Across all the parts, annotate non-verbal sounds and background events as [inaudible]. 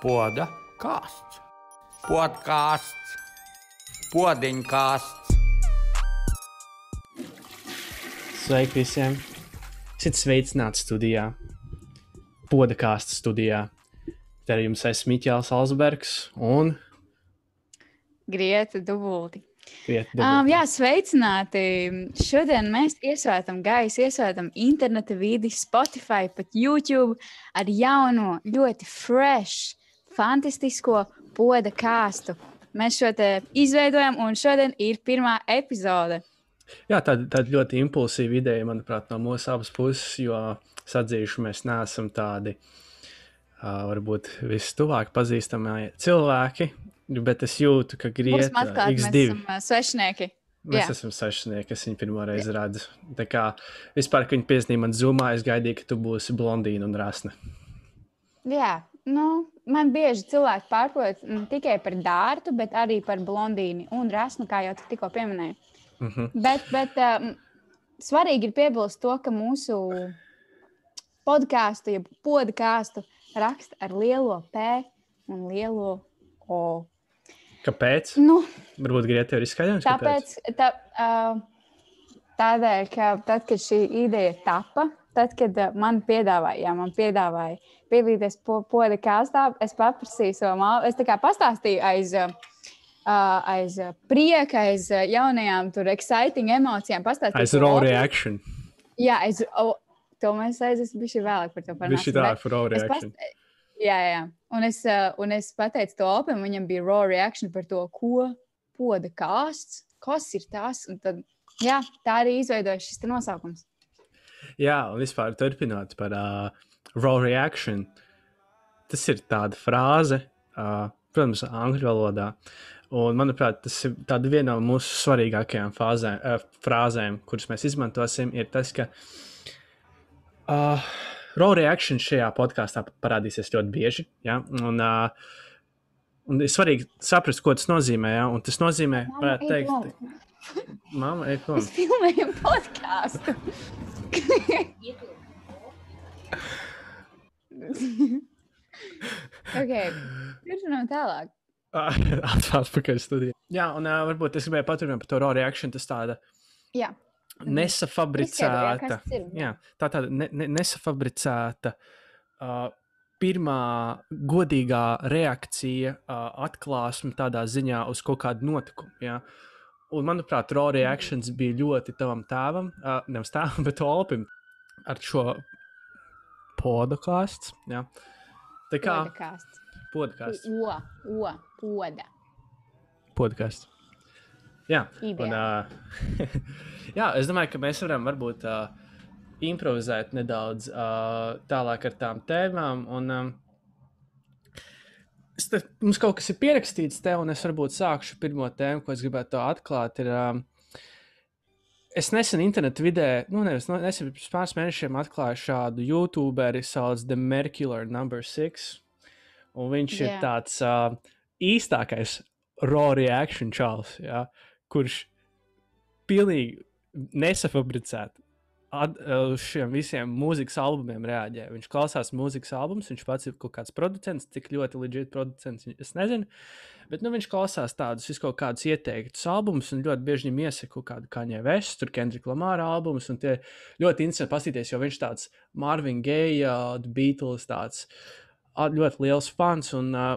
Poda kāsts, podkāsts, podziņkāsts. Sveiki visiem! Esiet sveicināti studijā, podkāstu studijā. Te ar jums esmu Miķels Alsbergs un Grieta dubulti. Um, jā, sveicināti! Šodien mēs iesvētām gaisu, iesvētām interneta vidi, Spotify, pat YouTube ar jauno, ļoti fresh, fantastisko poda kāstu. Mēs šo te izveidojam, un šodien ir pirmā epizode. Jā, tāda, tāda ļoti impulsīva ideja, manuprāt, no mūsu abas puses, jo es atzīšu, mēs neesam tādi uh, varbūt vistuvāk pazīstamie cilvēki, bet es jūtu, ka Grieta atklāti, mēs X2. esam ā, svešinieki. Mēs Jā. esam sešnieki, es viņu pirmo reizi redzu. Tā kā vispār, kad viņi piezīmēja man zumā, es gaidīju, ka tu būsi blondīna un rasna. Jā, nu, man bieži cilvēki pārprot ne tikai par dārtu, bet arī par blondīni un rasnu, kā jau tikko pieminēji. Uh -huh. Bet, bet um, svarīgi ir piebilst to, ka mūsu podkāstu, jeb podkāstu raksta ar lielo P un lielo O. Kāpēc? Nu, Varbūt Grieta ir izskaidrojums. tāpēc, tā, uh, tādēļ, ka tad, kad šī ideja tapa, tad, kad uh, man piedāvāja, jā, man piedāvāja piedalīties po, podkāstā, es paprasīju savu māmu, es tā kā pastāstīju aiz. Uh, aiz prieka, aiz jaunajām, tur exciting emocijām. Aiz raw reaction. Jā, es o, to mēs aiziesim bija vēlāk par to parunāsim. ir tā, for raw reaction. Jā, jā. Un es, un es pateicu to opam, viņam bija raw reaction par to, ko poda kāsts, kas ir tas. Un tad, jā, tā arī izveidojas šis nosaukums. Jā, un vispār turpinot par uh, raw reaction. Tas ir tāda frāze, uh, protams, angļu valodā. Un, manuprāt, tas ir viena no mūsu svarīgākajām fāzēm, uh, frāzēm, kuras mēs izmantosim, ir tas, ka uh, raw reaction šajā podkāstā parādīsies ļoti bieži. Ja? Un, uh, un ir svarīgi saprast, ko tas nozīmē. Ja? Un tas nozīmē, varētu teikt. Māma, ej, prom. Mēs filmējam podkāstu. ok, turpinām tālāk. Atpakaļ studijā. Jā, un uh, varbūt es gribēju paturpināt par to raw reaction. Tas tāda Jā, nesafabricēta. Jā, tā tāda ne, ne, nesafabricēta. Uh, Pirmā godīgā reakcija, uh, atklāsme tādā ziņā uz kaut kādu notikumu. Jā. Un, manuprāt, raw reactions bija ļoti tavam tēvam, uh, nevis tēvam, [laughs] bet Olpim ar šo podkāstu. Tā kā podkāsts. poda. Podkāsts. Jā, un, uh, [laughs] jā, es domāju, ka mēs varam varbūt uh, improvizēt nedaudz uh, tālāk ar tām tēmām. Un, um, te, mums kaut kas ir pierakstīts te, un es varbūt sākšu pirmo tēmu, ko es gribētu atklāt. Ir, um, es nesen internetā vidē, nu, nevis no- nesen pirms pāris mēnešiem atklāju šādu YouTuberi, sauc The Mercular Number 6. Un viņš yeah. ir tāds uh, īstākais raw reaction čalis, ja, kurš pilnīgi nesafabricēti ad- uz šiem visiem mūzikas albumiem reaģē. Viņš klausās mūzikas albumus, viņš pats ir kaut kāds producents, cik ļoti leģitīvs producents, es nezinu. Bet nu, viņš klausās tādus kaut kādus ieteiktus albumus, un ļoti bieži viņam iesaka kaut kādu Kanye West, Kendrika Lamāra albumus. Tie ļoti interesanti paskatīties, jo viņš tāds Marvin Gaye, uh, The Beatles, tāds uh, ļoti liels fans un uh,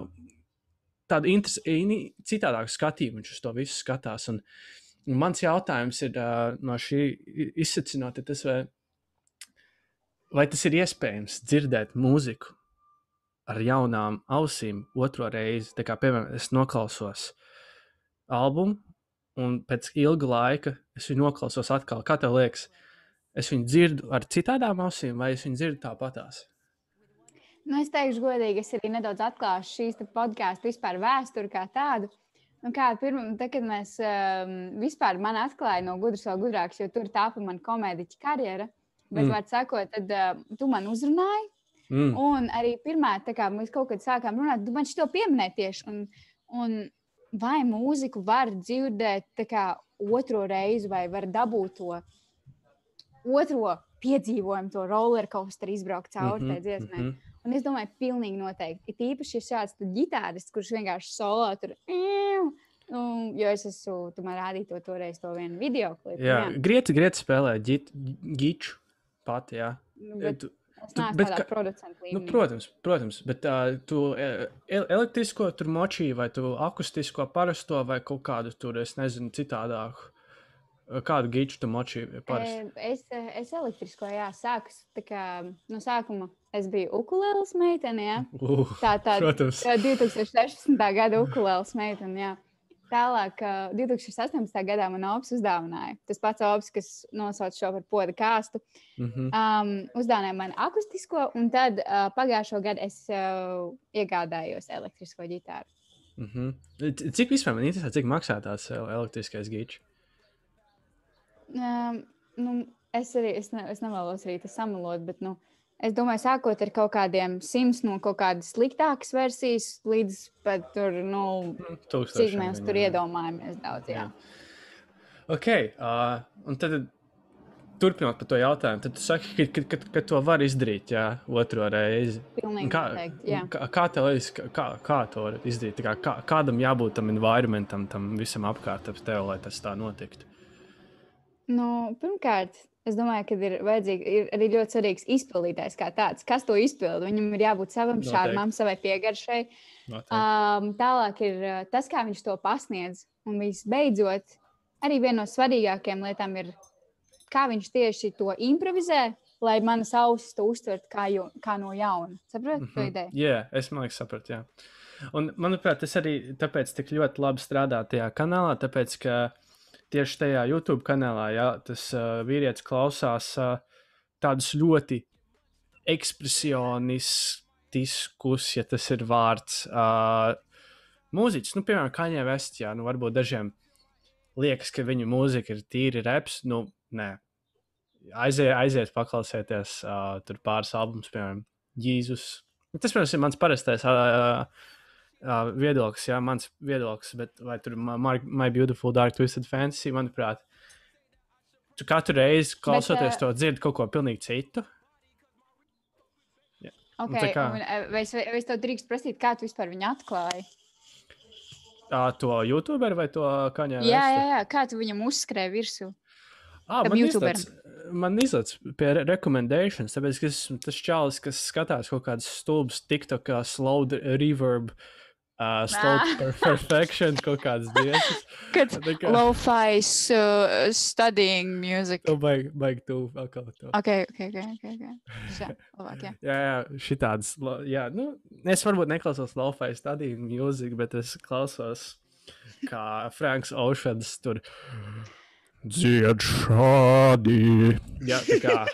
tādu interes- ini- citādāku skatījumu viņš uz to visu skatās. Un, un mans jautājums ir uh, no šī izsacinot, tas, vai, vai tas ir iespējams dzirdēt mūziku ar jaunām ausīm otro reizi. Tā kā, piemēram, es noklausos albumu, un pēc ilga laika es viņu noklausos atkal. Kā tev liekas, es viņu dzirdu ar citādām ausīm, vai es viņu dzirdu tāpatās? Nu, es teikšu, godīgi, es arī nedaudz atklāšu šīs podkāstu vispār vēsturi kā tādu. Nu, kā pirmā, tad, kad mēs um, vispār man atklājām no gudras vēl gudrāks, jo tur tāpa man komēdiķa karjera. Bet, Mm. mm. vārds sakot, tad uh, tu man uzrunāji. Mm. Un arī pirmā, kā mēs kaut kad sākām runāt, tu man šito pieminēji tieši. Un, un vai mūziku var dzirdēt kā otro reizi, vai var dabūt to otro piedzīvojumu, to roller coaster izbraukt cauri Mhm, tai dziesmai. mhm. Un es domāju, pilnīgi noteikti. Ir īpaši, ja šāds ģitārists, kurš vienkārši solo tur. Nu, jo es esmu, tu man rādīji to toreiz, to vienu video klipu. Jā, Grieti, Grieti spēlē ģit, giču pati, jā. Nu, bet Tu, es neesmu bet tādā producentu nu, protams, protams, bet uh, tu e- e- elektrisko tur močīji, vai tu akustisko parasto, vai kaut kādu tur, es nezinu, citādāku. Kādu giču tu močīji parasti? Es, es elektrisko, jā, sāku. s- tā kā No sākuma es biju ukulēlas meitene, jā. Uh, Tā tā protams. tā 2016. gada ukulēlas meitene, jā. Tālāk, eh, 2018. gadā man ops uzdāvināja. Tas pats ops, kas nosauc šo par poda kāstu. Mhm. Um, uzdāvināja man akustisko, un tad uh, pagājušo gadu es uh, iegādājos elektrisko ģitāru. Mhm. C- Cik vispār man interesē, cik maksā tās el- elektriskais gičs? Um, nu, es arī es ne, es nevēlos arī tas samalot, bet nu, es domāju, sākot ar kaut kādiem simts no kaut kādas sliktākas versijas, līdz pat tur, nu, cik Tūkstošiem mēs tur jā. iedomājamies daudz. Jā. Ok, uh, un tad turpinot par to jautājumu, tad tu saki, ka, ka, ka, ka to var izdarīt, jā, otro reizi. Pilnīgi Kā, noteikti. Jā. kā, kā tev liekas, kā, kā, to izdarīt? Tā Kā, kā, kādam jābūt tam environmentam, tam visam apkārt ap tevi, lai tas tā notiktu? Nu, pirmkārt, es domāju, ka ir ir arī ļoti svarīgs izpildītājs kā tāds. Kas to izpilda? Viņam ir jābūt savam Noteikti. šārmam, savai piegaršai. Noteikti. Um, tālāk ir tas, kā viņš to pasniedz. Un visbeidzot, arī viena no svarīgākajām lietām ir, kā viņš tieši to improvizē, lai manas ausis to uztvertu kā, jo, kā no jauna. Saprotiet, to Mhm. ideju? Jā, es domāju, ka sapratu. jā. Un, manuprāt, tas arī tāpēc tik ļoti labi strādā tajā kanālā, tāpēc ka tieši tajā YouTube kanālā jā, tas uh, vīrietis klausās uh, tādus ļoti ekspresionistiskus, ja tas ir vārds, uh, mūziķus. Nu, piemēram, Kaņē Vestjā, nu, varbūt dažiem liekas, ka viņu mūzika ir tīri reps. Nu, nē, aiziet, aiziet paklausieties uh, tur pāris albumus, piemēram, Jēzus. Tas, protams, ir mans parastais uh, uh, viedoklis, jā, mans viedoklis, bet vai tur My, My Beautiful Dark Twisted Fantasy, manuprāt, tu katru reizi klausoties ā, to dzirdi kaut ko pilnīgi citu. Okay, tā kā- un, uh, vai, es, vai es tev drīkst prasīt, kā tu vispār viņu atklāji? Uh, to YouTuberu vai to kaņā? Jā, jā, jā, kā tu viņam uzskrēji virsū? Ah, Tam man izlaiž, man izlaiž pie re rekomendācijas, tāpēc, ka es esmu tas čalis, kas skatās kaut kādas stulbas, TikTok, kā slow reverb, uh, slow Ah. per perfection, kaut kādas dievas. Kad kā- lo-fi uh, studying music. Tu baigi, baigi tu vēl kaut ko. Ok, ok, ok. okay, okay. Jā, labāk, jā. [laughs] Jā, jā, šitādas, jā, nu, es varbūt neklausos lo-fi stadiju mūziku, bet es klausos, kā Franks Oceans tur dzied šādi. Jā, tā kā. [laughs]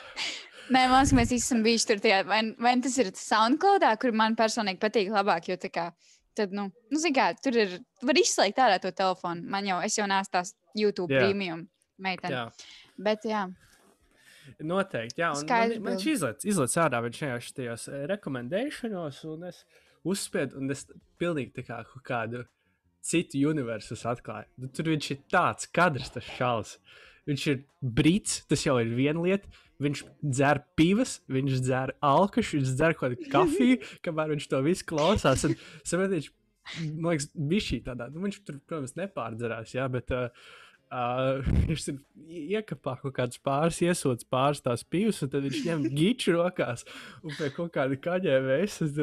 Nē, man liekas, mēs visi esam bijuši tur. Tajā, vai, vai tas ir SoundCloudā, kur man personīgi patīk labāk, jo tā kā. Tad, nu, nu zini, kā tur ir. Var izslēgt ārā to telefonu. Man jau, es jau neesmu tās YouTube Jā. premium meitene. Jā. Bet, jā, Noteikti, jā. un Man, Skaidrs man bilde. šī izlaiž, ārā viņš vienkārši tajos eh, rekomendēšanos, un es uzspiedu, un es pilnīgi tā kā kādu citu universu atklāju. Nu, Tur viņš ir tāds kadrs, tas šāls. Viņš ir brīts, tas jau ir viena lieta. Viņš dzer pīvas, viņš dzer alkošu, viņš dzer kaut kādu kafiju, [laughs] kamēr viņš to visu klausās. Un, sapratiet, man liekas, bija šī tādā, nu, viņš tur, protams, nepārdzerās, jā, bet uh, Uh, viņš tur iekāpā kaut kādas pāris, iesūdz pāris tās pīvas, un tad viņš ņem giču rokās un pie kaut kāda kaņē vēsas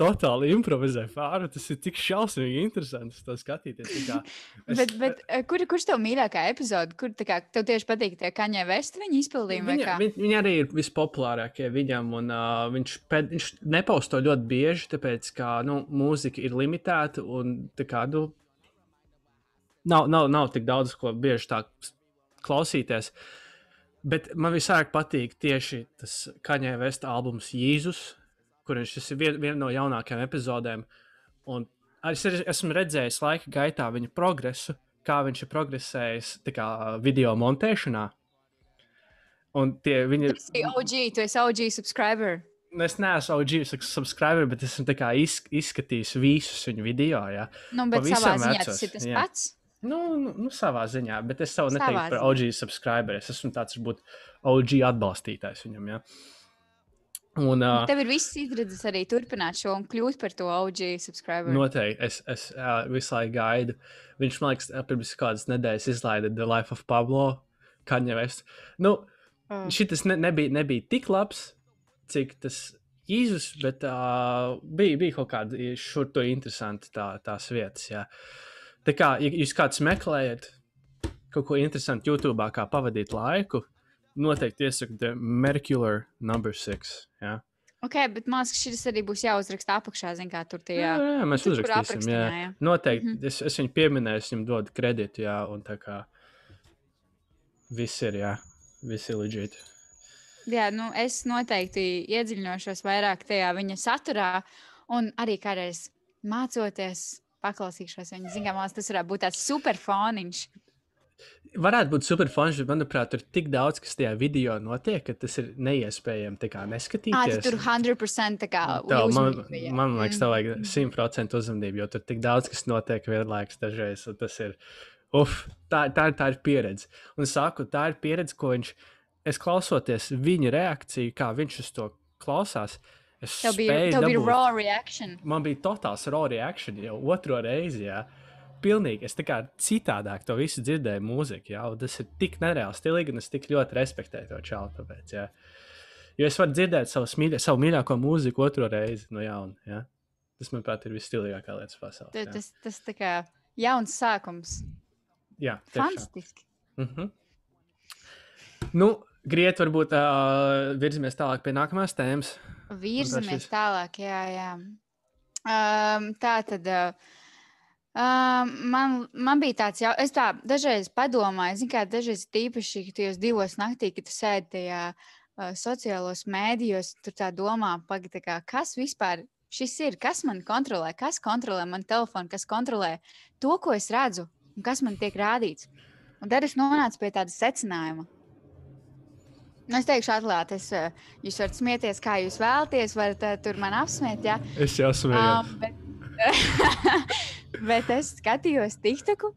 totāli improvizē pāri. Tas ir tik šausmīgi interesanti to skatīties. [laughs] Es- bet, bet eh, kur, kurš tev mīļākā epizode? Kur kā, tev tieši patīk tie kaņē vesti viņa izpildījumi? Viņa, viņa, viņa arī ir vispopulārākie viņam, un uh, viņš, pēd, viņš nepaust to ļoti bieži, tāpēc, ka nu, mūzika ir limitēta un tā kā, nu, nav, nav, nav tik daudz, ko bieži tā klausīties. Bet man visvairāk patīk tieši tas Kaņē Vesta albums Jēzus, kur tas ir vien, viena no jaunākajām epizodēm. Un es arī esmu redzējis laika gaitā viņa progresu, kā viņš ir progresējis kā, video montēšanā. Un tie viņi Tu esi OG, tu esi OG subscriber. Nu, Es neesmu OG subscriber, bet esmu iz, izskatījis visus viņa video. Ja. Nu, bet Pavisam savā ziņā vecos, tas ir tas jā. pats. Nu, nu, nu, savā ziņā, bet es Savā neteiktu par. OG subscriber. Es esmu tāds, varbūt, OG atbalstītājs viņam. Ja. Un, uh, Tev ir viss izredzes arī turpināt šo un kļūt par to OG subscriber. Noteikti. Es, es uh, visu laiku gaidu. Viņš man liekas, pirms kādas nedēļas izlaida The Life of Pablo. Kaņevēs. Nu, Mm. šis ne, nebija, nebija tik labs, cik tas Jēzus, bet uh, bija, bija kaut kāda šur tur interesanta tā, tās vietas. Jā. Tā kā ja jūs kāds meklējat kaut ko interesantu YouTube, kā pavadīt laiku, noteikti iesaku The Mercular Number 6. Jā. Ok, bet man liekas, ka šis arī būs jāuzraksta apakšā, zin kā tur tie. Jā, jā, jā, mēs tur, uzrakstīsim. Jā. jā. Noteikti. Mm -hmm. es, es viņu pieminēju, es viņam dodu kredītu, jā, un tā kā viss ir, jā, viss ir leģitīvi. Jā, nu, es noteikti iedziļināšos vairāk tajā viņa saturā, un arī kādreiz mācoties, paklausīšos viņa. Zinām, man liekas, tas varētu būt tāds superfoniņš. Varētu būt superfons, bet, manuprāt, tur tik daudz, kas tajā video notiek, ka tas ir neiespējami neskatīties. tu tur 100% tā kā Tev, man, man liekas, tev vajag Mm. 100% uzmanību, jo tur tik daudz kas notiek vienlaikus dažreiz. un Tas ir, uf, tā, tā, tā ir pieredze. Un es saku, tā ir pieredze, ko viņš, es klausoties viņa reakciju, kā viņš uz to klausās. Es Tev bija, tev bija raw reaction. man bija totāls raw reaction jau otro reizi. Jā. Pilnīgi, es tā kā citādāk to visu dzirdēju, mūziku. Jā, un tas ir tik nereāli stilīgi, un es tik ļoti respektēju to čalu. Tāpēc, jā. jo es varu dzirdēt savu, mīļa, savu mīļāko mūziku otro reizi no jauna. Jā. Tas, manuprāt, ir visstilīgākā lietas pasaulē. Jā. Tas, tas tā kā jauns sākums. Jā, tiešām. Fantastiski. Mm -hmm. Nu, Griet, varbūt uh, virzamies tālāk pie nākamās tēmas. Virzamies tālāk, jā, jā. Um, tā tad. Uh, um, man, man bija tāds, jau, es tā dažreiz padomāju, zinu, kā dažreiz tīpaši tajos divos naktī, kad tu sēdi tajā uh, sociālos mēdījos, tur tā domā, pagaidi, kā, kas vispār šis ir, kas man kontrolē, kas kontrolē man telefonu, kas kontrolē to, ko es redzu un kas man tiek rādīts. Un tad es nonācu pie tāda secinājuma. Nu, es teikšu, atklāti, jūs varat smieties, kā jūs vēlaties, varat tur man apsmiet. Ja? Es jau smējos. Um, bet, [laughs] bet es skatījos TikToku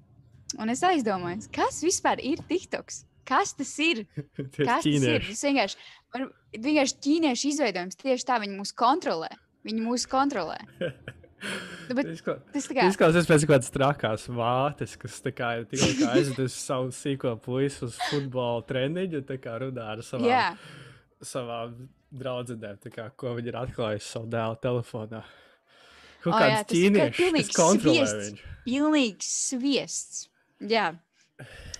un es aizdomājos, kas vispār ir TikToks? Kas tas ir? [laughs] Kas tas ir? Tas vienkārši, vienkārši ķīniešu izveidojums. Tieši tā viņi mūs kontrolē. Viņi mūs kontrolē. Nu, [laughs] bet Izkla- tas kā. Izklausās pēc kaut kādas trakās vātes, kas kā ir tikai kā aizdevusi [laughs] savu sīko puisi uz futbola treniņu, kā runā ar savām, Jā, savām draudzenēm, kā, ko viņi ir atklājuši savu dēlu telefonā. Kaut O, jā, kāds ir kas kontrolē sviests. viņu. pilnīgs sviests. Jā.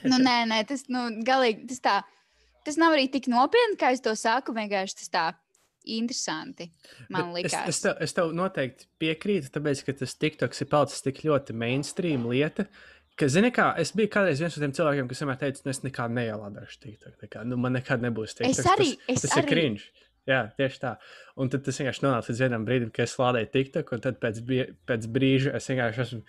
Nu, [laughs] nē, nē, tas nu, galīgi tas tā. Tas nav arī tik nopietni, kā es to saku. Vienkārši tas tā interesanti. Man Bet es, liekas, es, tev, es tev noteikti piekrītu, tāpēc, ka tas TikToks ir palicis tik ļoti mainstream lieta. Ka, zini, kā es biju kādreiz viens no tiem cilvēkiem, kas vienmēr teica, nu, es nekad neielādēšu TikTok. tā Kā, nu, man nekad nebūs TikTok. arī- tas, es tas ir arī. cringe. Jā, tieši tā. Un tad tas vienkārši nonāca līdz vienam brīdim, kad es lādēju TikTok, un tad pēc, pēc brīža es vienkārši esmu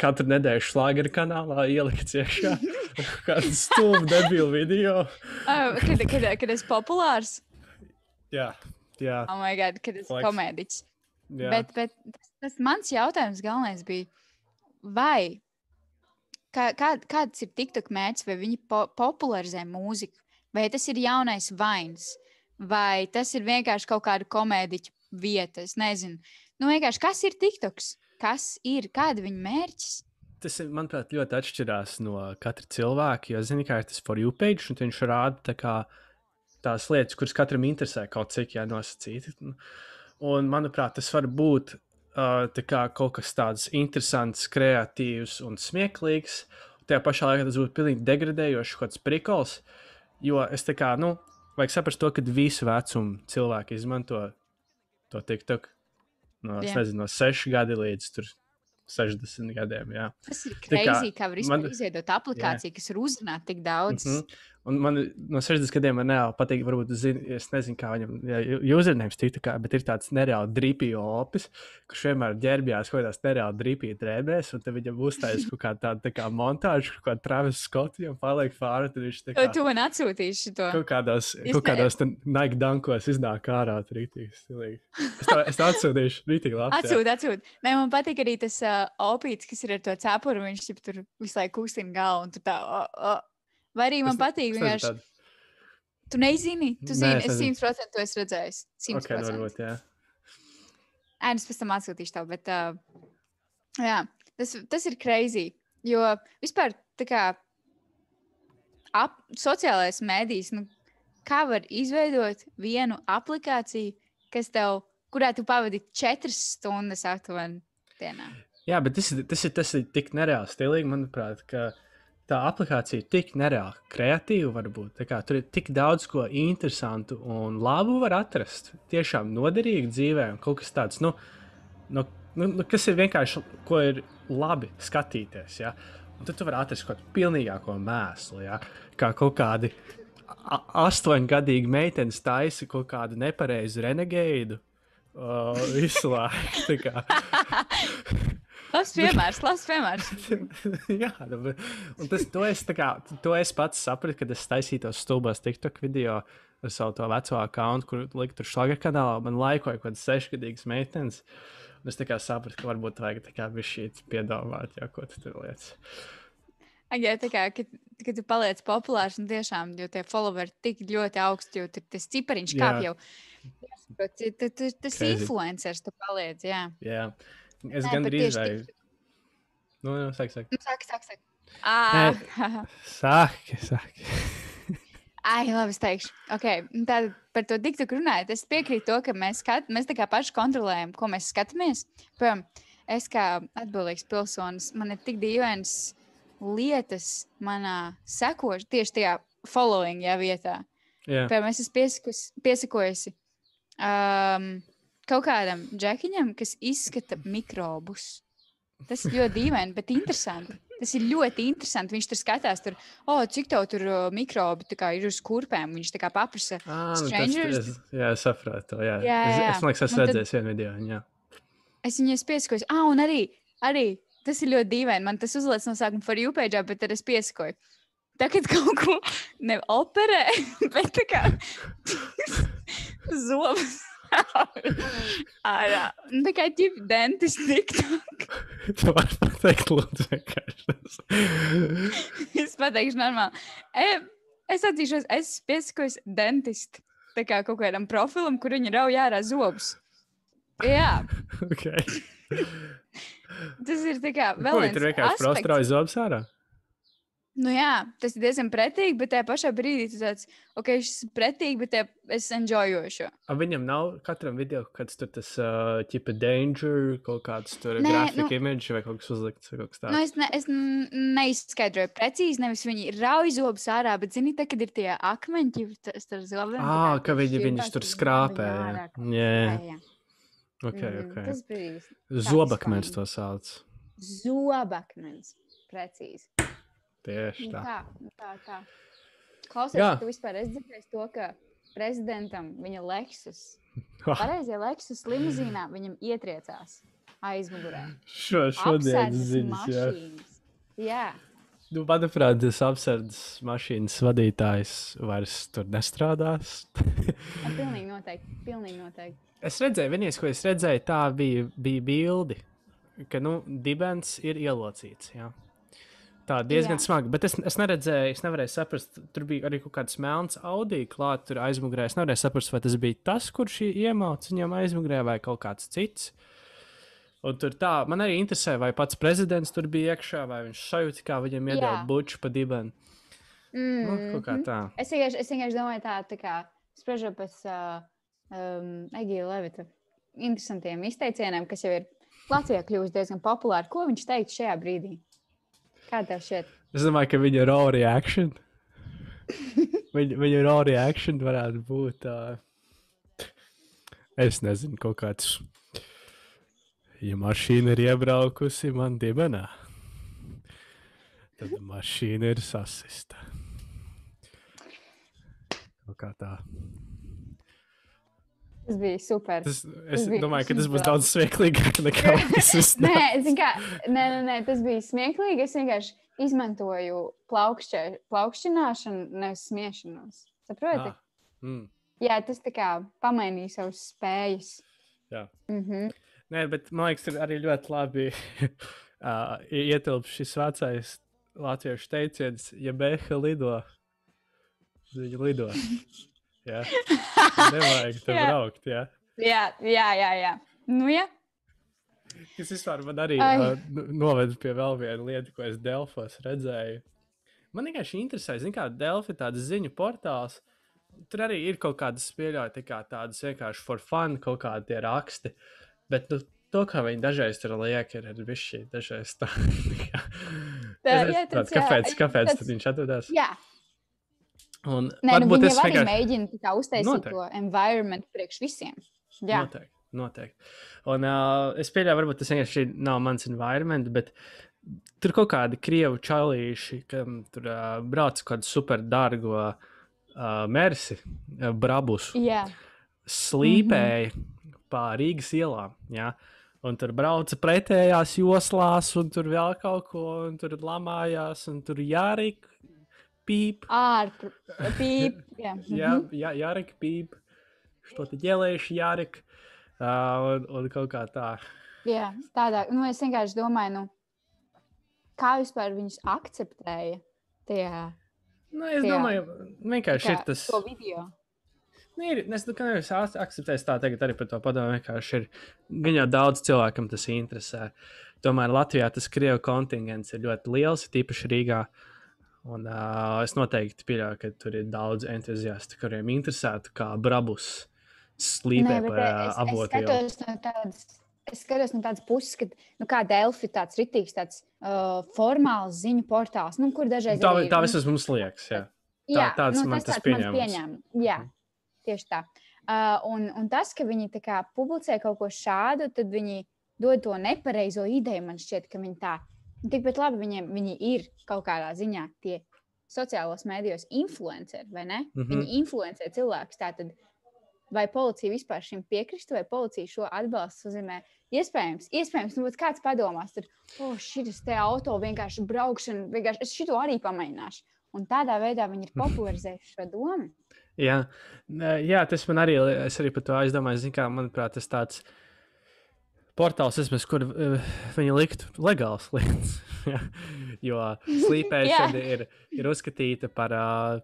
katru nedēļu šlāgeru kanālā ielikt iekšā [laughs] kādu stulbu debilu video. Ah, kad, kad, kad es populārs, Jā, jā. oh, my God, kad es Flex. komēdiķis. jā. Bet, bet tas, tas mans jautājums galvenais bija, vai kā, kā, kāds ir TikTok mērķis, vai viņi po popularizē mūziku, vai tas ir jaunais vains, vai tas ir vienkārši kaut kāda komēdiķa vieta. Es nezinu. Nu, kas ir TikToks? Kas ir, kāda ir viņa mērķis? Tas, ir, manuprāt, ļoti atšķirās no katra cilvēka. Jo, zini, kā ir tas for you page, un viņš rāda tā kā, tās lietas, kuras katram interesē kaut cik jānosacīt. Un, manuprāt, tas var būt uh, kā kaut kas tāds interesants, kreatīvs un smieklīgs. Tajā pašā laikā tas būtu pilnīgi degradējošs, kaut kāds prikols. Jo es tā kā, nu, vajag saprast to, ka visu vecumu cilvēki izmanto to TikTok. No, es Jā. nezinu, no 6 gadi līdz tur 60 gadiem. Jā. Tas ir Tā kā kā var man- izveidot aplikāciju, kas var uzrunāt tik daudz. Mm -hmm. Un man no 60 gadiem man nereāli patīk, varbūt, zin, es nezinu, kā viņam jūzernēms tika, kā, bet ir tāds nereāli drīpīgi opis, kurš vienmēr ģērbjās kaut kādās nereāli drīpīgi drēbēs, un tad viņam uzstājas kaut kāda tāda tā kā montāža, kaut kāda Travis Scott, viņam paliek fāra, tad viņš tā kā Tu man atsūtīsi to. kaut kādos, Es kaut ne- kādos te Nike dankos iznāk ārā, tur rītīgi stilīgi. Es to, es to atsūtīšu, rītīgi labi. Atsūti, atsūti. Nē, man patīk arī tas uh, opīts, kas ir ar to cepuru. Viņš jau tur visu laiku kustina galvu. un tu Tā, o, o. Vai arī man patīk vienkārši Tu nezini, tu Nē, zini, es es. 100% to esmu redzējis. 100%. Ok, nu varbūt, jā. Ē, es pēc tam atsūtīšu tev, bet uh, jā, tas, tas ir crazy. Jo vispār tā kā ap, sociālais mēdījis, nu, kā var izveidot vienu aplikāciju, kas tev, kurā tu pavadi četras stundas aptuveni dienā. Jā, bet tas, tas, ir, tas ir tik nereāli stilīgi, manuprāt, ka tā aplikācija ir tik nereāli kreatīva. Varbūt. Kā, tur ir tik daudz ko interesantu un labu var atrast. Tiešām noderīgi dzīvē, un kaut kas tāds, nu, nu, nu, nu, kas ir vienkārši, ko ir labi skatīties. Ja? Un tad tu vari atrast kaut kādu pilnīgāko mēslu, ja? kā kaut kādi astoņgadīgi meitenes taisa kaut kādu nepareizu renegēdu. Uh, visu laiku. [laughs] Labs piemērs, labs piemērs. [laughs] Jā, nu, un tas to es, kā, to es pats sapratu, kad es taisīju tos stulbos TikTok video ar savu to veco akkontu, kur liku tur šlaga kanālā. Man laikoja kaut kāds sešgadīgs meitenes. Un es tā kā sapratu, ka varbūt vajag tā kā bišķīt piedāvāt, jā, ko tu tur lietas. Jā, tā kā, kad, kad tu paliec populārs un tiešām, jo tie followeri tik ļoti augsti, jo tur tas cipariņš kāp jau. Tas Crazy. influenceris tu paliec, jā. Jā, es Nē, gan bet drīz tieši vai. Nu, nu, saka, saka. Nu, saki, saki, saki. Ah, Saki, saki. Ai, labi, es teikšu. Okay. Tad par to diktu runājot, es piekrītu to, ka mēs, skat, mēs tā kā paši kontrolējam, ko mēs skatāmies. Piemēram, es kā atbildīgs pilsonis, man ir tik dīvainas lietas manā sekošanā, tieši tajā following jā, vietā. Jā, Piemēram, es esmu piesakos- piesakojusi um, kaut kādam džekiņam, kas izskata mikrobus. Tas ir ļoti dīvaini, bet interesanti. Tas ir ļoti interesanti. Viņš tur skatās, tur, oh, cik tev tur mikrobi ir uz kurpēm. Viņš tā kā paprasa. ah, nu, tas, Strangers? es, jā, es sapratu. Jā, Jā, Es, jā. es, man liekas, tad- redzējis vienu video. Jā. Es viņu esmu piesakojusi. Ah, un arī, arī tas ir ļoti dīvaini. Man tas uzliekas no sākuma par jūpēģā, bet tad es piesakoju. Tagad kaut ko neoperē, [laughs] bet tā kā [laughs] [laughs] zobus. Ārā. Nu, Tā kā ģip dentis TikTok. Tu vari pateikt, lūdzu, vienkārši. Es pateikšu normāli. E, es atzīšos, es piesakojos dentistu. Tā kā kaut kādam profilam, kur viņi rauj ārā zobus. Jā, [laughs] okay. tas ir tā kā vēl Ko viens tur vienkārši prostrauj zobus ārā? Nu jā, tas ir diezgan pretīgi, bet tajā pašā brīdī tas tāds, ok, šis ir pretīgi, bet es enjoyoju šo. A, viņam nav katram video, kāds tur tas uh, tipa danger, kaut kāds tur grafika nu- image vai kaut kas uzlikts kaut kas Nu, tāds. es, ne, es neizskaidroju precīzi, nevis viņi rauj zobus ārā, bet zini, tā, kad ir tie akmeņi, tas tur zobiem. Ah, ka viņi viņus tur skrāpē. Jā, jā. jā. ok, Mm, ok. Tas bija Zobakmens to sauc. zobakmens. Precīzi. Tieši Nu tā. Tā, nu tā, tā. Klausies, Jā. tu vispār esi dzirdējis to, ka prezidentam viņa Lexus, Ha, pareizie Lexus limuzīnā viņam ietriecās aizmugurē. Šo, šodien Apsēdas ziņas, jā. Jā. Nu, manuprāt, tas apsardzes mašīnas vadītājs vairs tur nestrādās. Pilnīgi noteikti. Pilnīgi noteikti. es redzēju, vienīgais, ko es redzēju, tā bija, bija bildi, ka nu, dibens ir ielocīts. Jā. Tā diezgan Jā. smagi, bet es, es neredzēju, es nevarēju saprast, tur bija arī kaut kāds melns Audi klāts tur aizmugurē. Es nevarēju saprast, vai tas bija tas, kurš iemācīja viņam aizmugurē, vai kaut kāds cits. Un tur tā, man arī interesē, vai pats prezidents tur bija iekšā, vai viņš sajūta, kā viņam iedeva buču pa dibenu. Mm Nu, kaut kā tā. Es vienkārši, es vienkārši domāju, tā, tā kā spriežot pēc uh, um, Egīla Levita interesantiem izteicieniem, kas jau ir Latvijā kļuvusi diezgan populāri. Ko viņš teikt šajā brīdī? Kā tev šķiet? Es domāju, ka viņa raw reaction. [laughs] viņa, viņa raw reaction varētu būt. Uh, es nezinu, kaut kāds. Ja mašīna ir iebraukusi man dibenā, tad mašīna ir sasista. Kaut kā tā. Tas bija super. Tas, es bija domāju, ka tas būs daudz smieklīgāk nekā [laughs] tas nē, kā, nē, nē, nē, tas bija smieklīgi. Es vienkārši izmantoju plaukšķē, plaukšķināšanu, nevis smiešanos. Saproti? Ah, mm, Jā, tas tā kā pamainīja savas spējas. jā. Mm -hmm. Nē, bet man liekas, arī ļoti labi [laughs] uh, ietilpst šis vecais latviešu teiciens, ja bēha lido. Viņi lido. [laughs] Jā. [laughs] Nevajag tur Jā. braukt. Jā. Jā, jā, jā. jā. Nu, jā. Tas vispār man arī uh, noveda pie vēl viena lieta, ko es Delfos redzēju. Man vienkārši interesē, kā Delfi ir tāds ziņu portāls. Tur arī ir kaut kādas pieļaujas, tā kā tādas vienkārši for fun, kaut kādi tie raksti. Bet nu, to, kā viņi dažreiz tur liek, ir arī bišķi dažreiz tā. [laughs] Tā, Es jā, tāds, kāpēc, kāpēc tāds- viņš atrodas? Jā, Un Nē, nu, viņi jau arī vienkārši. mēģina tā uztaisīt Noteikti. to environment priekš visiem. Jā, Noteikti. noteikti. Un uh, es pieļauju, varbūt tas vienkārši nav mans environment, bet tur kaut kādi krievu čalīši, kam tur uh, brauc kādu super dārgo uh, mersi, uh, brabus, jā. slīpēja mm -hmm. pa Rīgas ielām. Ja? Un tur brauca pretējās joslās, un tur vēl kaut ko, un tur lamājās, un tur jārīk, pīp. ārpus. Jā, Jā, mhm. jā, Jārek, pīp, что-то делаешь, Jārek. Uh, un, un kaut kā tā. jā, tādā. Nu, es vienkārši domāju, nu, kā vispār viņus akceptēja tajā Nu, es Jā. domāju, vienkārši kā, ir tas. to video. Nu, ir, es domāju, ka nevis aks- akceptēs tā tagad arī par to padomu. Vienkārši ir gan jau daudz cilvēkam tas interesē. Tomēr Latvijā tas krievu kontingents ir ļoti liels, tīpaši Rīgā. Un, uh, es noteikti pieļauju, ka tur ir daudz entuziastu, kuriem interesētu, kā brabus slīpē Nē, pa bet, uh, es, es avotiem. skatos no. Es skatos no tādas puses, ka nu, kā Delfi ir tāds rītīgs, tāds uh, formāls ziņu portāls, nu, kur dažreiz Tā, arī, tā vismaz mums liekas. Jā. Jā, tāds nu, man tas tas pieņēmums. Jā, tieši tā. Uh, un, un tas, ka viņi tā kā publicē kaut ko šādu, tad viņi dod to nepareizo ideju. Man šķiet, ka viņi tā. Un Tikpat labi viņiem viņi ir kaut kādā ziņā tie sociālos mēdījos influenceri, vai ne? Mm Mhm. -hmm. Viņi influencē cilvēkus. Tātad, vai policija vispār šim piekristu, vai policija šo atbalstu uzzīmē? Iespējams, iespējams nu, kāds padomās, tad, oh, šis te auto vienkārši braukšana, vienkārši es šito arī pamēģināšu. Un tādā veidā viņi ir popularizējuši šo domu. Jā, jā, tas man arī, es arī par to aizdomājos. Zin Kā, manuprāt, tas tāds portāls, vismaz, kur uh, viņi liktu legāls lietas. [laughs] jo slīpēšana [laughs] ir, ir uzskatīta par uh,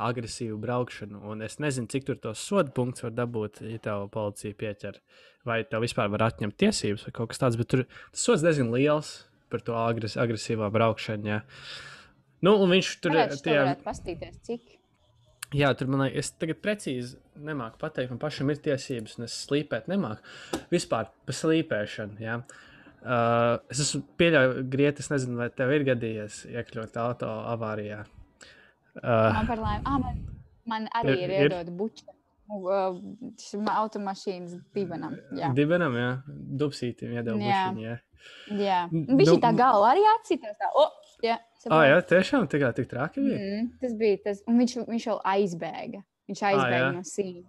agresīvu braukšanu. Un es nezinu, cik tur tos sodu punktus var dabūt, ja tev policija pieķer. Vai tev vispār var atņemt tiesības vai kaut kas tāds. Bet tur tas sods diezgan liels par to agres, agresīvā braukšanu. Jā. Nu, un viņš tur Varētu, tie, pastīties, cik. Jā, tur man liekas, es tagad precīzi nemāku pateikt, man pašam ir tiesības, un es slīpēt nemāku. Vispār par slīpēšanu. Jā. Uh, es esmu pieļāvis grieķis, es nezinu, vai tev ir gadījies iekļūt auto avārijā. Uh, Man par laimi, ah, man, man arī Ir- ir iedod buču. Uh, šim automašīnas divanam. Jā, Dibenam, jā, dubsītim iedod Jā. bušiņu, jā. jā. Nu, Viņš nu, tā galva arī atsitās. Tā, oh, jā, Ah, jā, tiešām tā kā tik traki bija. Mm, tas bija tas, un viņš, viņš jau aizbēga. Viņš aizbēga jā? no sīna.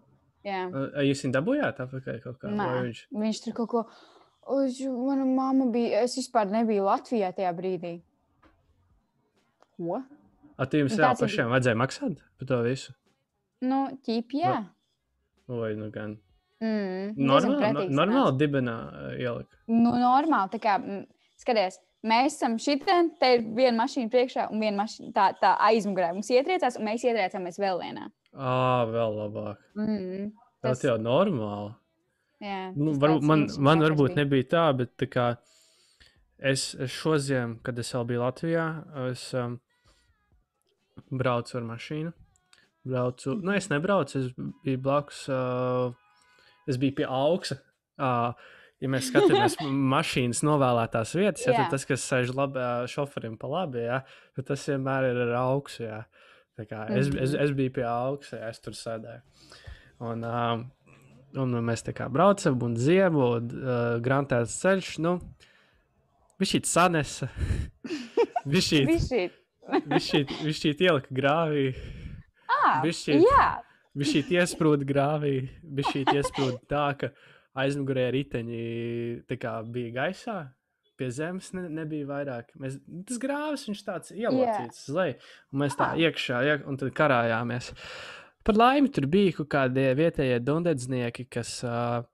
Jā, jūs viņu dabūjāt atpakaļ kaut kā? Vai Viņš... viņš tur kaut ko. Uz, mana mamma bija. Es vispār nebiju Latvijā tajā brīdī. Ko? A, tu jums Nu, jau tāds ir- pašiem vajadzēja maksāt par to visu? Nu, ķīp, jā. Vai nu gan? Mm, Normāli, no, normāli dibenā ielika. Nu, normāli. Tā kā, mm, skaties, mēs esam šitien, te ir viena mašīna priekšā un viena mašīna tā, tā aizmugurē. Mums ietriecās, un mēs ietriecāmies vēl vienā. Ā, vēl labāk. Mm, Tas jau normāli. jā, Nu, tas varbūt, man, man varbūt bija. nebija tā, bet tā kā es, es šodien, kad es vēl biju Latvijā, es um, braucu ar mašīnu. Braucu, nu, es nebraucu, es biju blakus. Uh, es biju pie augsta. Uh, ja mēs skatāmies mašīnas novēlētās vietas, ja, tad tas, kas sēž labi, šoferim pa labi, ja, tad tas vienmēr ir ar augstu. Ja. Tā kā Es, es, Mhm. es biju pie augsta, ja es tur sēdēju. Un, um, un mēs tā kā braucam, un ziemu, un uh, grāmatās ceļš. Nu, Viņš šī sanesa. [laughs] Viņš šī ielika grāvī. Ah, Viņš šī iesprūda grāvī. Viņš šī iesprūda tā, ka aizmugurē riteņi kā bija gaisā. Pie zemes ne, nebija vairāk. Mēs, tas grāvis viņš tāds ielocīts uz leju. Un mēs tā Ah. iekšā, iek, un tad karājāmies. Par laimi tur bija kaut kādi vietējie dundedznieki, kas uh,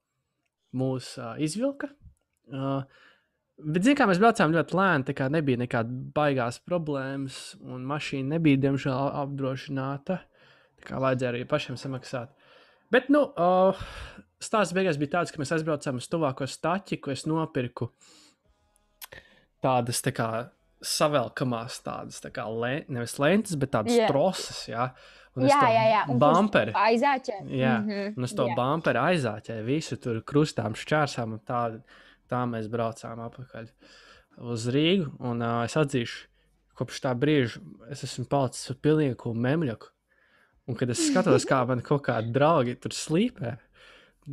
mūs uh, izvilka. Uh, Bet, zinām, mēs braucām ļoti lēni, tā kā nebija nekāda baigās problēmas, un mašīna nebija, diemžēl, apdrošināta. Tā kā vajadzēja arī pašiem samaksāt. Bet, nu, uh, stāsts beigās bija tāds, ka mēs aizbraucām uz tuvāko staķi, ko es nopirku tādas tā kā savelkamās, tādas tā kā le, nevis lentes, bet tādas yeah. troses. Jā, un Jā, to jā, jā. un Bumperi. Aizāķē. Jā, Mhm, un es to jā. bumperu aizāķēju, visu tur krustām, šķērsām, tā, tā mēs braucām atpakaļ uz Rīgu. Un uh, es atzīšu, kopš tā brīža es esmu palicis ar pilnīgu memļaku. Un kad es skatos, kā man kaut kādi draugi tur slīpē,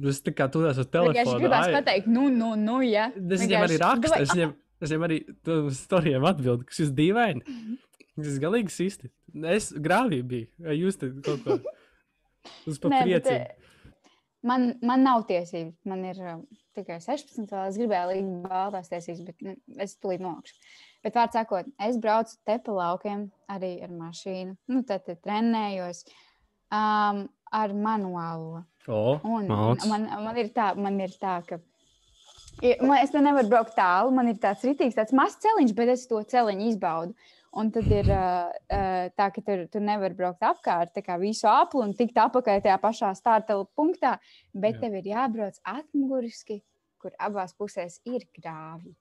es tā kā turos uz telefonu. gribās ai- pateikt, nu, nu, nu, jā. Es viņam arī rakstu, es viņam, es viņam arī stāstiem atbildu, kas ir dīvaini. Mhm. Tas ir galīgi sisti. Es grāvī biju, jūs te kaut ko uz papriecinu. eh, Man, man nav tiesības. Man ir uh, tikai 16. vēl. Es gribēju likt baltās tiesības, bet nu, es tulīt nokšu. Bet, vārds sakot, es braucu te pa laukiem arī ar mašīnu. Nu, tad trenējos um, ar manuālo. O, Un malc. man, man, ir tā, man ir tā, ka man, es te nevaru braukt tālu. Man ir tāds rītīgs, tāds mazs celiņš, bet es to celiņu izbaudu. Un tad ir uh, tā, ka tur, tur nevar braukt apkārt, tā kā visu apli un tikt apakaļ tajā pašā starta punktā. Bet Jā. Tev ir jābrauc atmuguriski, kur abās pusēs ir grāvi.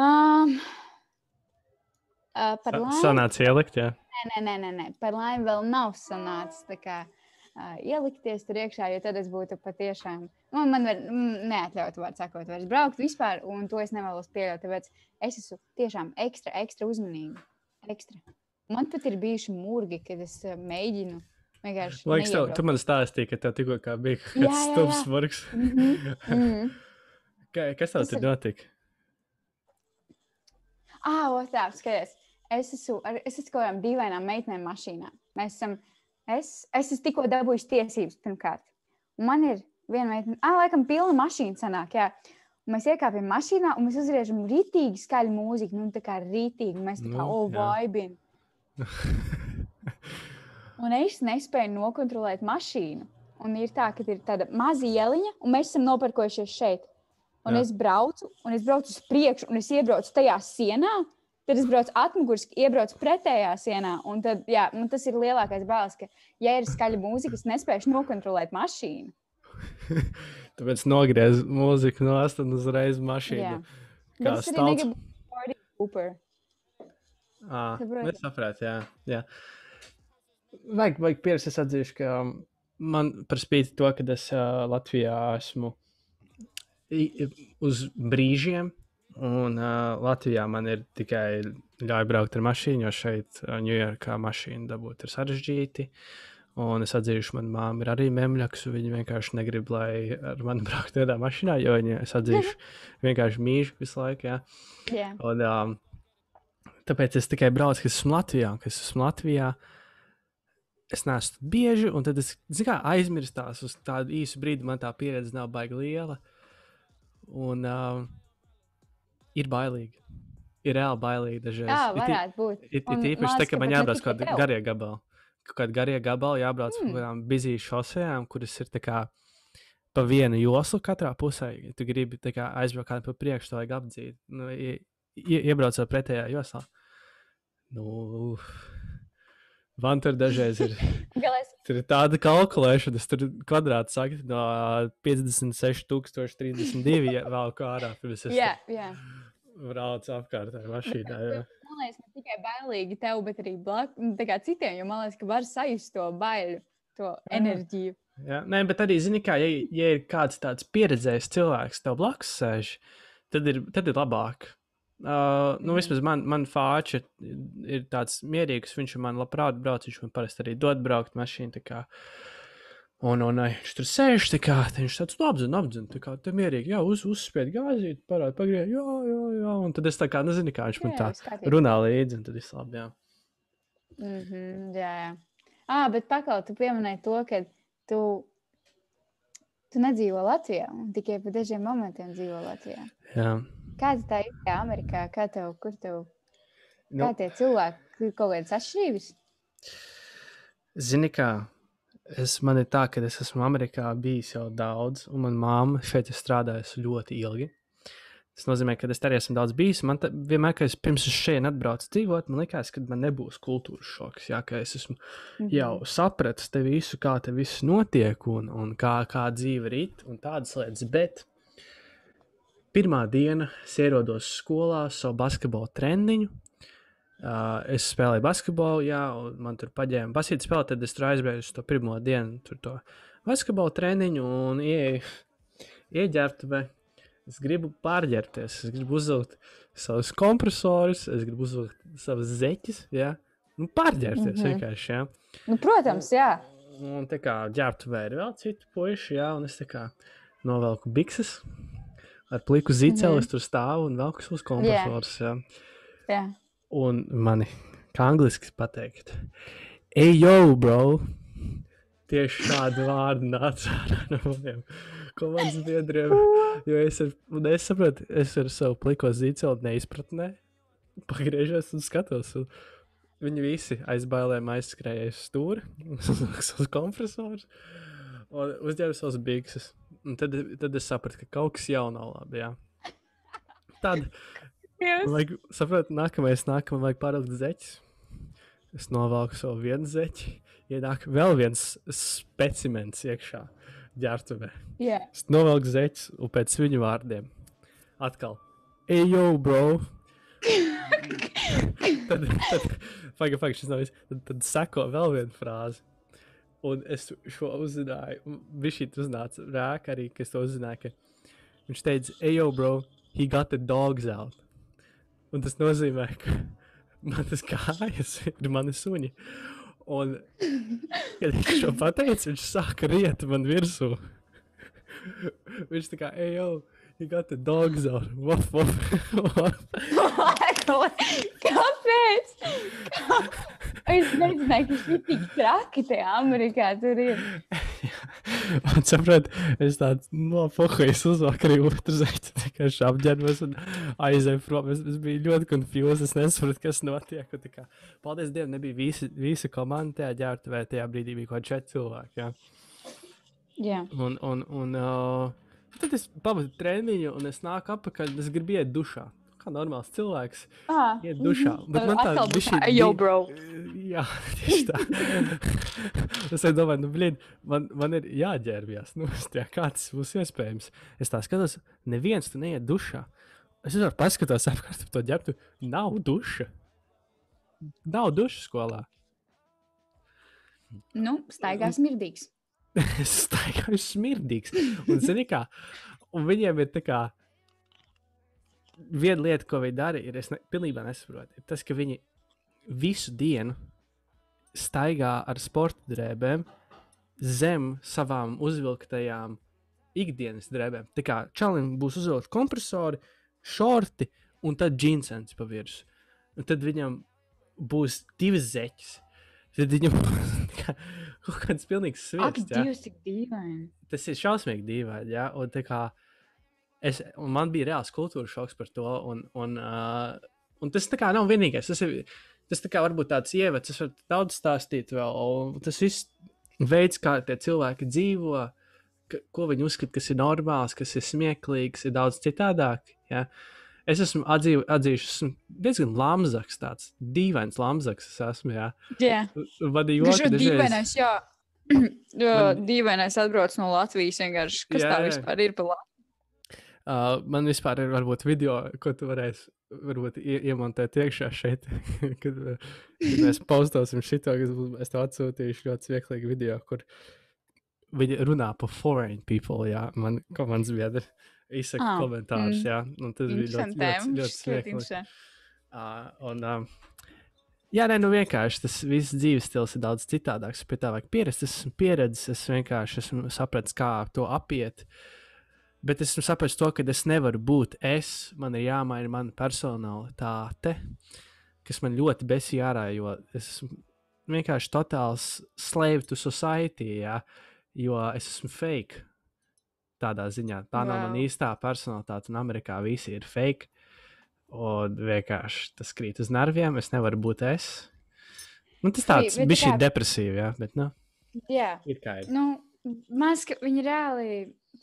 Um, uh, par laimi, Sanāca ielikt, jā. nē, nē, nē, nē, par laimi vēl nav sanācis kā, ielikties tur iekšā, jo tad es būtu patiešām. Nu, man var mm, neatļaut, vārds sakot, vairs braukt vispār, un to es nevēlos pieļaut. Tāpēc es esmu tiešām ekstra, ekstra uzmanīga. Ekstra. Man pat ir bijuši mūrgi, kad es uh, mēģinu vienkārši. Liekas, tev, tu man stāstīji, ka tev tikko kā bija kaut kāds stulbs vargs. Mhm, mhm. [laughs] Kā- Kas tev tur notika? Ah, tā, skaties. Es esmu, ar, es esmu kaut kādām dīvainām meitenēm mašīnā. Mēs esam, es, es esmu tikko dabūjis tiesības pirmkārt. Un man ir viena meitene, ah, laikam, pilna mašīna sanāk, jā. Un mēs iekāpjam mašīnā un mēs uzriežam rītīgi skaļu mūziku. Nu, tā kā rītīgi, mēs tā kā, Nu, oh, jā. vaibin. [laughs] Un es nespēju nokontrolēt mašīnu. Un ir tā, ka ir tāda maza ieliņa, un mēs esam nopirkojušies šeit. Un jā. es braucu, un es braucu uz priekšu, un es iebraucu tajā sienā. Tad es braucu atmuguriski, iebraucu pretējā sienā. Un tad, jā, man tas ir lielākais bailes, ka, ja ir skaļa mūzika, es nespēju nokontrolēt mašīnu. [laughs] Tāpēc nogriez mūziku no astes uzreiz mašīnu. Jā. Kā party pooper. Ah, Saprotu. es sapratu, jā. jā. Vajag, vajag pierast, es atzīšu, ka um, man par spīti to, ka es uh, Latvijā esmu uz brīžiem, un uh, Latvijā man ir tikai ļauj braukt ar mašīnu, jo šeit uh, Ņujorkā mašīnu dabūt ir sarežģīti. Un es atzīšu, man māte ir arī memļaks, viņa vienkārši negrib, lai ar mani [laughs] brauktu tādā mašīnā, jo viņa, es atzīšu, [laughs] vienkārši mīž visu laiku. Jā. Jā. Un, um, tāpēc es tikai braucu, kas esmu Latvijā. Kas esmu Latvijā es neesmu tur bieži, un tad es kā aizmirstās uz tādu īsu brīdi. Man tā pieredze nav baigta liela. Un um, ir bailīgi. Ir reāli bailīgi dažreiz. Jā, varētu būt. Ir, ir īpaši tā, ka man jābrauc kaut kādā garie gabalā. Kaut kādā garie gabalā jābrauc mm. Kaut kādām bizīm šosejām, kuras ir tā kā pa vienu joslu katrā pusē. Ja tu gribi kā aizbraukt kādu pa priekšu, to vajag apdzīt. Nu, ie, ie, iebraucot pretējā joslā. Nu, man tur dažreiz ir, [laughs] tur ir tāda kalkulēšana, tur kvadrāts saka no 56,032 ja vēl kā ārā. [laughs] Jā, jā. Braucu apkārt ar mašīnā. Jā. Man liekas, ne tikai bailīgi tev, bet arī blakus citiem, jo man liekas, ka var sajust to bailu, to enerģiju. Jā, nē, bet arī, zini, kā, ja, ja ir kāds tāds pieredzējis cilvēks tev blakus sēž, tad ir, tad ir labāk. Uh, nu, Mhm. vismaz man, man fāča ir tāds mierīgs, viņš man labprāt brauc, viņš man parasti arī dod braukt mašīnu. Tā. Un, un viņš tur sēž, tā kā tā viņš tāds nu, apzina, apzina, tā kā tā mierīgi, jā, uz, uzspied gāzīt, parāda, pagriež, jā, jā, jā, un tad es tā kā nezinu, kā viņš man tā kārtībā. runā līdzi, un tad viss labi, jā. Mm -hmm, jā, jā. Ah, bet pakaut, tu pieminēji to, ka tu, tu nedzīvo Latvijā un tikai pa dažiem momentiem dzīvo Latvijā. jā. Kāda tā ir tajā Amerikā? Kā tev, kur tev, Nu, kā tie cilvēki, ir kaut kādas atšķirības? Zini, kā es, man ir tā, ka es esmu Amerikā bijis jau daudz, un manā māte šeit ir strādājusi ļoti ilgi. Tas nozīmē, ka es arī esmu daudz bijis. Man te, vienmēr, kad es pirms es šeit atbraucu dzīvot, man liekas, ka man nebūs kultūras šoks. Jā, ka es esmu Mhm. jau sapratis te visu, kā te viss notiek un, un kā, kā dzīve rit un tādas lietas. Bet pirmā diena es ierodos skolā savu basketbolu treniņu. Uh, es spēlēju basketbolu, jā, un man tur paģēma basīta spēle. Tad es tur aizbraucu uz to pirmo dienu, tur to basketbolu treniņu un ieeju ieģērbtuvē. Es gribu pārģērbties, es gribu uzvilkt savus kompresorus, es gribu uzvilkt savus zeķus, jā. Nu, pārģērbties mm Mhm. -hmm. vienkārši, jā. Nu, protams, jā. Un tā kā ģērbtuvē ir vēl citi puiši, jā, un es tā kā novelku bikses ar pliku zīceli, Mhm. es tur stāvu un velku savus kompresorus, jā. jā. Un mani, kā angliski pateikt, ej, yo, bro! Tieši šādi vārdi nāca no maniem komandas biedriem. Jo es, ar, es saprotu, es ar savu pliko zīceli neizpratnē, pagriežos un skatos. Un viņi visi aizbailēm aizskrēja [laughs] uz stūri, uz kompresorus un uzģērba savus bikses. Un tad, tad es sapratu, ka kaut kas jau nav labi. Jā. Tad Yes. Vajag, saprot, nākamais, nākamais, vajag pārlikt zeķis. Es novelku savu vienu zeķi, ienāk vēl viens specimens iekšā ģērbtuvē. Jā. Es novelku zeķis un pēc viņu vārdiem atkal. Ej, yo, bro! [laughs] tad, tad, paga, paga, šis nav viss. Tad, tad seko vēl viena frāze. Un es šo uzzināju, viņš šī uznāca rēka arī, ka es to uzzināju, ka viņš teica, ej, yo, bro, he got the dogs out. Un tas nozīmē, ka [laughs] manas kājas ir mani suņi. Un, kad viņš to pateica, viņš sāka riet man virsū. [laughs] viņš tā kā, ej, yo, he got the dogs out. Waf, waf, waf. Kāpēc? [laughs] Es nezināju, ka šī tik traki te Amerikā tur ir. [laughs] Un saprot, es tādu nofokusu uzvāku arī otru zeķi, vienkārši apģērbos un aizēju prom. Es, es biju ļoti confused, es nesapratu, kas notiek. un Kā, paldies Dievam, nebija visi, visa komanda tajā ģērbtuvē, tajā brīdī bija kaut četri cilvēki. Jā. Jā. Un, un, un uh, tad es pavadu treniņu, un es nāku atpakaļ, un es gribu iet dušā. Kā normāls cilvēks, Ah, iet dušā. Bet man tā dušā, "Yo, di- bro." [laughs] Jā, tieši tā. [laughs] es domāju, nu, blīd, man, man ir jāģērbjas. Nu, tā, kā tas būs iespējams? Es tā skatos, neviens tu neiet dušā. Es varu paskatīties apkārt ap to ģērbtu. Nav duša. Nav duša skolā. Nu, staigā smirdīgs. [laughs] es staigāju smirdīgs. Un, zini, kā, un viņiem ir tā kā. Viena lieta, ko viņi dara, ir, es ne, pilnībā nesaprotu, ir tas, ka viņi visu dienu staigā ar sporta drēbēm zem savām uzvilktajām ikdienas drēbēm. Tā kā čalim būs uzvilkti kompresori, šorti un tad džinsens pa virsmu. Un tad viņam būs divas zeķes. Tad viņam būs [laughs] kā kaut kāds pilnīgs Ak, sviests. jā Dievs, cik dīvaini. tas ir šausmīgi dīvaini. Ja? Un, tā kā es, man bija reāls kultūras šoks par to. Un, un, uh, un tas tā kā nav vienīgais. Tas ir tas tā kā varbūt tāds ievads, es varu daudz stāstīt vēl. Tas viss veids, kā tie cilvēki dzīvo, ka, ko viņi uzskata, kas ir normāls, kas ir smieklīgs, ir daudz citādāk. Ja? Es esmu atzīv, atzīšs, esmu diezgan lamzaks, tāds dīvains lamzaks. Es esmu, jā. Jā. Ir dažreiz. dīvainais, jā. [clears throat] Dīvainais atbrauc no Latvijas vienkārši. Kas Jā, tā vispār ir pa Latviju? Uh, man vispār ir varbūt video, ko tu varēsi varbūt, ie iemontēt iekšā šeit. [laughs] kad, uh, kad mēs postosim šito, kas būs, es tev atsūtīšu ļoti smieklīgu video, kur viņi runā par foreign people, jā, man komandas biedri izsaka Ah, komentārus, mm. jā, un tas bija ļoti, ļoti, ļoti smieklīgi. Uh, un, um, jā, nē, nu vienkārši tas viss dzīves stils ir daudz citādāks. Pie tā vajag pierast. Es esmu pieredzējis, es vienkārši esmu sapratis, kā to apiet. Bet es sapratis to, ka es nevaru būt es. Man ir jāmaina mana personalitāte, kas man ļoti besī ārā, jo es esmu vienkārši totāls slave to society, jā, jo es esmu fake. Tādā ziņā tā nav Wow. mana īstā personalitāte, un Amerikā visi ir fake. Un vienkārši tas krīt uz nerviem. Es nevaru būt es. Nu, tas tāds bija šī depresīva, jā, bet nu, Jā. ir kā ir. Nu, man liekas, ka viņi reāli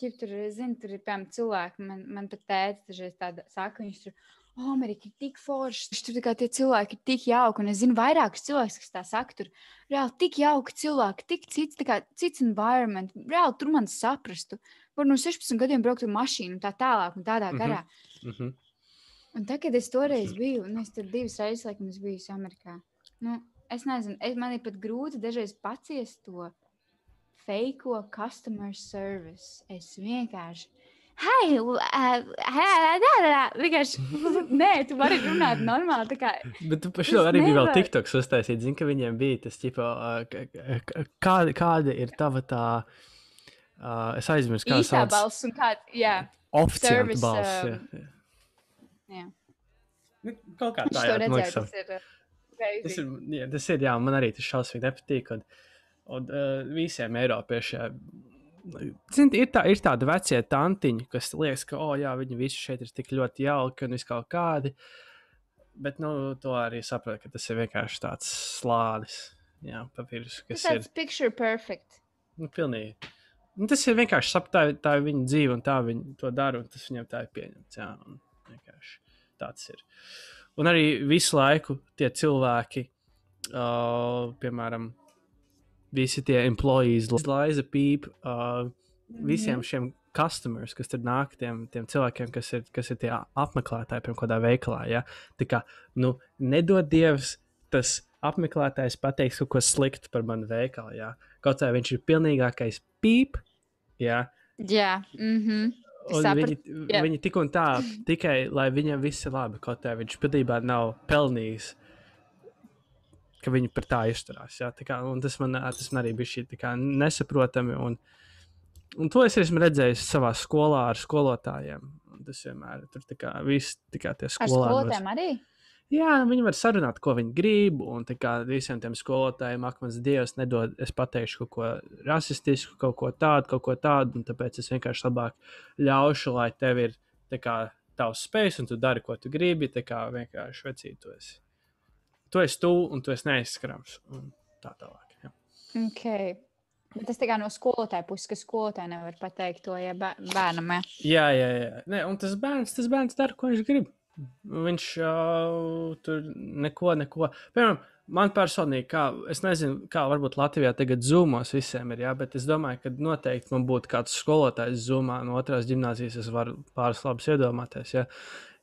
ja tur, zini, tur ir piemēram cilvēki, man, man pat tēta dažreiz tāda saka, viņš tur, oh, Amerika ir tik forša, viņš tur tā kā tie cilvēki ir tik jauki, un es zinu vairākus cilvēkus, kas tā saka, tur reāli tik jauki cilvēki, tik cits, tā kā cits environment, reāli tur man saprastu, var no 16 gadiem braukt ar mašīnu un tā tālāk un tādā Mhm. garā. Mm -hmm. Un tad, kad es toreiz biju, un es tur divas reizes, laikam, bijusi Amerikā, nu, es nezinu, es, man ir pat grūti dažreiz paciest to feiko customer service. Es vienkārši. Hei, uh, vienkārši. [laughs] Nē, tu vari runāt normāli. tā Kā, Bet tu šo arī biji vēl. TikToks uztaisīt. Zini, ka viņiem bija tas, tipo, uh, kāda, kāda ir tava tā, uh, es aizmirsu, kā īstā sauc. balss un kā. Jā, Oficiāla service, balss. um, jā, jā. Nu, Kaut kā tā, jā, man redzēja. liekas, Tas ir. uh, Tas crazy. ir, jā, tas ir, jā, man arī tas šausmīgi nepatīk. Un, un uh, visiem Eiropiešiem. Ziniet, ir, tā, ir tāda vecie tantiņa, kas liekas, ka, oh, jā, viņi visi šeit ir tik ļoti jauki un viss kaut kādi. Bet, nu, to arī saprotu, ka tas ir vienkārši tāds slānis. Jā, papīrs, Tas kas ir. tāds picture perfect. Nu, pilnīgi. Nu, tas ir vienkārši sap, tā, tā ir viņa dzīve, un tā viņi to dara, un tas viņam tā ir pieņemts. Jā, un vienkārši tāds ir. Un arī visu laiku tie cilvēki, uh, piemēram, visi tie employees, laiza pīp, uh, visiem šiem customers, kas tur nāk, tiem, tiem cilvēkiem, kas ir, kas ir tie apmeklētāji, piemēram, kādā veikalā. Ja? Tā kā, nu, nedod Dievs, tas apmeklētājs pateiks kaut ko sliktu par manu veikalu. Ja? Kaut kā viņš ir pilnīgākais pīp. Ja? Jā, mhm. Un Saprat- viņi, jā. viņi tik un tā, tikai lai viņam viss ir labi, kaut kā viņš pilnībā nav pelnījis, ka viņi par tā izturās. Ja? Tā kā, un tas, man, tas man arī bija šī kā nesaprotami. Un, un to es esmu redzējis savā skolā ar skolotājiem. Tas vienmēr tur tā kā viss, tikai tie Ar skolēni. var- skolotēm arī? Jā, viņi var sarunāt, ko viņi grib. Un tā kā visiem tiem skolotājiem, ak, mans dievs, nedod, es pateikšu kaut ko rasistisku, kaut ko tādu, kaut ko tādu. Un tāpēc es vienkārši labāk ļaušu, lai tev ir tā kā tavs spēks, un tu dari, ko tu gribi. Tā kā vienkārši vecīt, tu esi. Tu esi tu, un tu esi neizskrams. Un tā tālāk. Jā. Okay. Bet tas kā no skolotāja puses, ka skolotāja nevar pateikt to ja bē- bērnam. Ja. Jā, jā, jā. Nē, un tas bērns, tas bērns dara, ko viņš grib. Viņš uh, tur neko, neko. Piemēram, man personīgi, kā, es nezinu, kā varbūt Latvijā tagad zūmos visiem ir, jā, bet es domāju, ka noteikti man būtu kāds skolotājs zūmā no otrās gimnāzijas, es varu pāris labus iedomāties. Jā.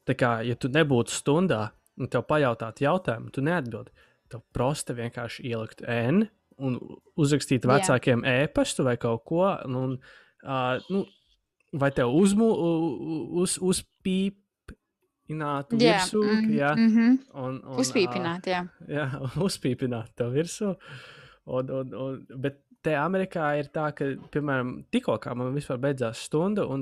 Tā kā, ja tu nebūtu stundā un tev pajautātu jautājumu, tu neatbildi. Tev prosti vienkārši ielikt N un uzrakstīt vecākiem ēpastu vai kaut ko. Un, uh, nu, vai tev uzmu, uz, uzpīpinātu virsū, mm, jā, mhm. un, un, Uzpīpināt, jā. jā, [laughs] uzpīpināt to virsū. Un, un, un, bet te Amerikā ir tā, ka, piemēram, tikko kā man vispār beidzās stunda, un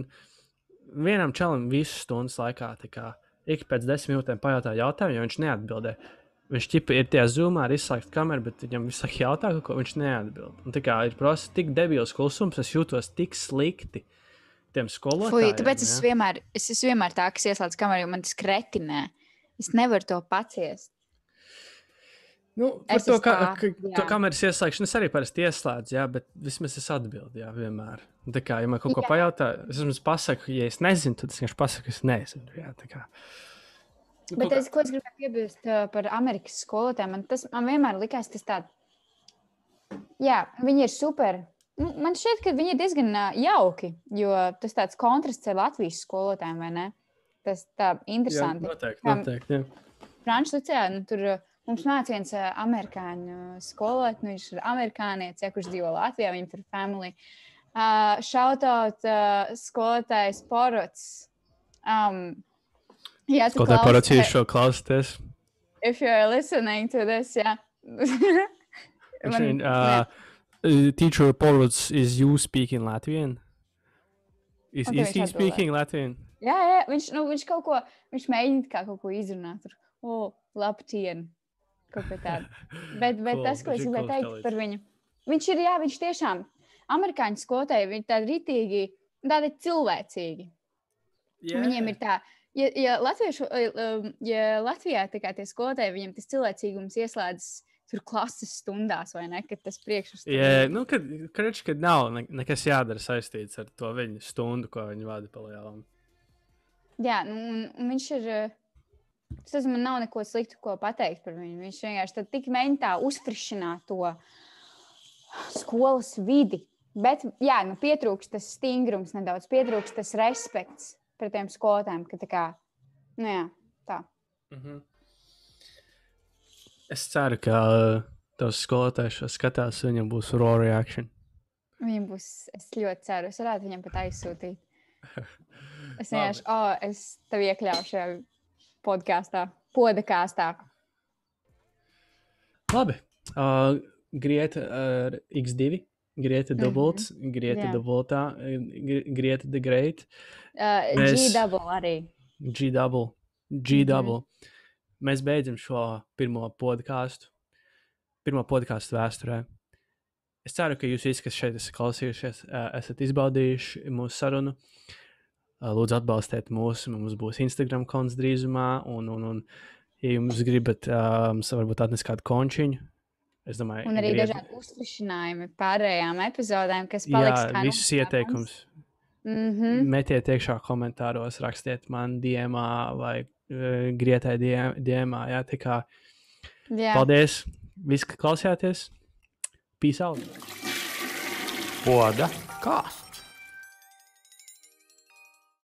vienam čalam visu stundas laikā, tā kā ik pēc desmit minūtēm pajautā jautājumu, jo viņš neatbildē. Viņš ķipa ir tajā zūmā, ir izslēgta kamera, bet viņam visu laiku jautā, ko viņš neatbild. Un tā kā ir prasa tik debils klusums, es jūtos tik slikti. Fui, tāpēc es ja. vienmēr, es esmu vienmēr tā, kas ieslēdz kameru, jo man tas kretinē. Es nevaru to paciest. Nu, par Es to, ka, tā, to jā. kameras ieslēgšanu es arī parasti ieslēdzu, jā, bet vismaz es atbildēju, jā, vienmēr. Tā kā, ja man kaut ko Jā. pajautā, es jums pasaku, ja es nezinu, tad es vienkārši pasaku, ka es nezinu. Jā, kā. Bet kaut kā- es, ko es gribēju piebilst par Amerikas skolotājiem, man tas man vienmēr likās, tas tāds. Jā, viņi ir super. Man šķiet, ka viņi ir diezgan jauki, jo tas tāds kontrasts ar Latvijas skolotājiem, vai ne? Tas tā Jā, interesanti. noteikti, Kā- noteikti. Jā. Franču licejā nu, tur mums uh, amerikāņu skolotājs, nu, viņš ir amerikānietis, ja, kurš dzīvo Latvijā, viņam ir family. Uh, Šautot uh, skolotājs Porots. Um, Kaut kā klausies- paracīju šo klausīties. if you're listening to this, yeah. [laughs] Man- nē. uh, uh, teacher Porots, is you speaking Latvian? Is, tad is he speaking Latvian? jā, jā, viņš, nu, viņš kaut ko, viņš mēģina kaut ko izrunāt. Tur, o, oh, labdien! Kaut kā tāda. [laughs] Bet, bet Cool, tas, ko es gribēju teikt kalīts. par viņu, viņš ir, jā, viņš tiešām, amerikāņu skolotāji, viņi tādi ritīgi, tādi cilvēcīgi. Yeah. Viņiem ir tā, ja, ja, latviešu, um, ja Latvijā kā tie skolotāji, viņiem tas cilvēcīgums ieslēdzas tur klases stundās, vai ne? Kad tas priekšstats Jā, nu, kad, kad, kad nav ne, nekas jādara saistīts ar to viņa stundu, ko viņa vada pa lielām. Jā, nu, un, un viņš ir. eh, Domāju, man nav neko sliktu, ko pateikt par viņu. Viņš vienkārši tik tā uzfrišināt to skolas vidi. Bet, jā, nu, pietrūkst tas stingrums nedaudz, pietrūkst tas respekts pret tiem skolotājiem. ka tā Kā, nu, jā, tā. Mm -hmm. Es ceru, ka tavs skolotājs šo skatās, viņam būs raw reaction. Viņam būs, es ļoti ceru, es varētu viņam pat aizsūtīt. [laughs] Es vienkārši, oh, es tev iekļaušu šajā podkāstā, podkāstā. Labi. Uh, Grieta ar X2, Grieta dubults, Grieta Jā. dubultā, Gr- Grieta the Great, Uh, Mēs- G-double arī. G double, G double. Mēs beidzam šo pirmo podkāstu, pirmo podkāstu vēsturē. Es ceru, ka jūs visi, kas šeit esat klausījušies, ā, esat izbaudījuši mūsu sarunu. Ā, Lūdzu, atbalstiet mūs. Mums būs Instagram konts drīzumā. Un, un, un ja jums gribat, mums varbūt atnest kādu končiņu. Es domāju, Un arī griet- dažādi uzsprišanājumi pārējām epizodēm, kas Jā, paliks kā visus ieteikumus. Mm -hmm. Metiet iekšā komentāros, rakstiet man diemā vai uh, grietai diemā. Jā, tā kā Jā, paldies! Visi, ka klausījāties! Peace out! Poda kāsts.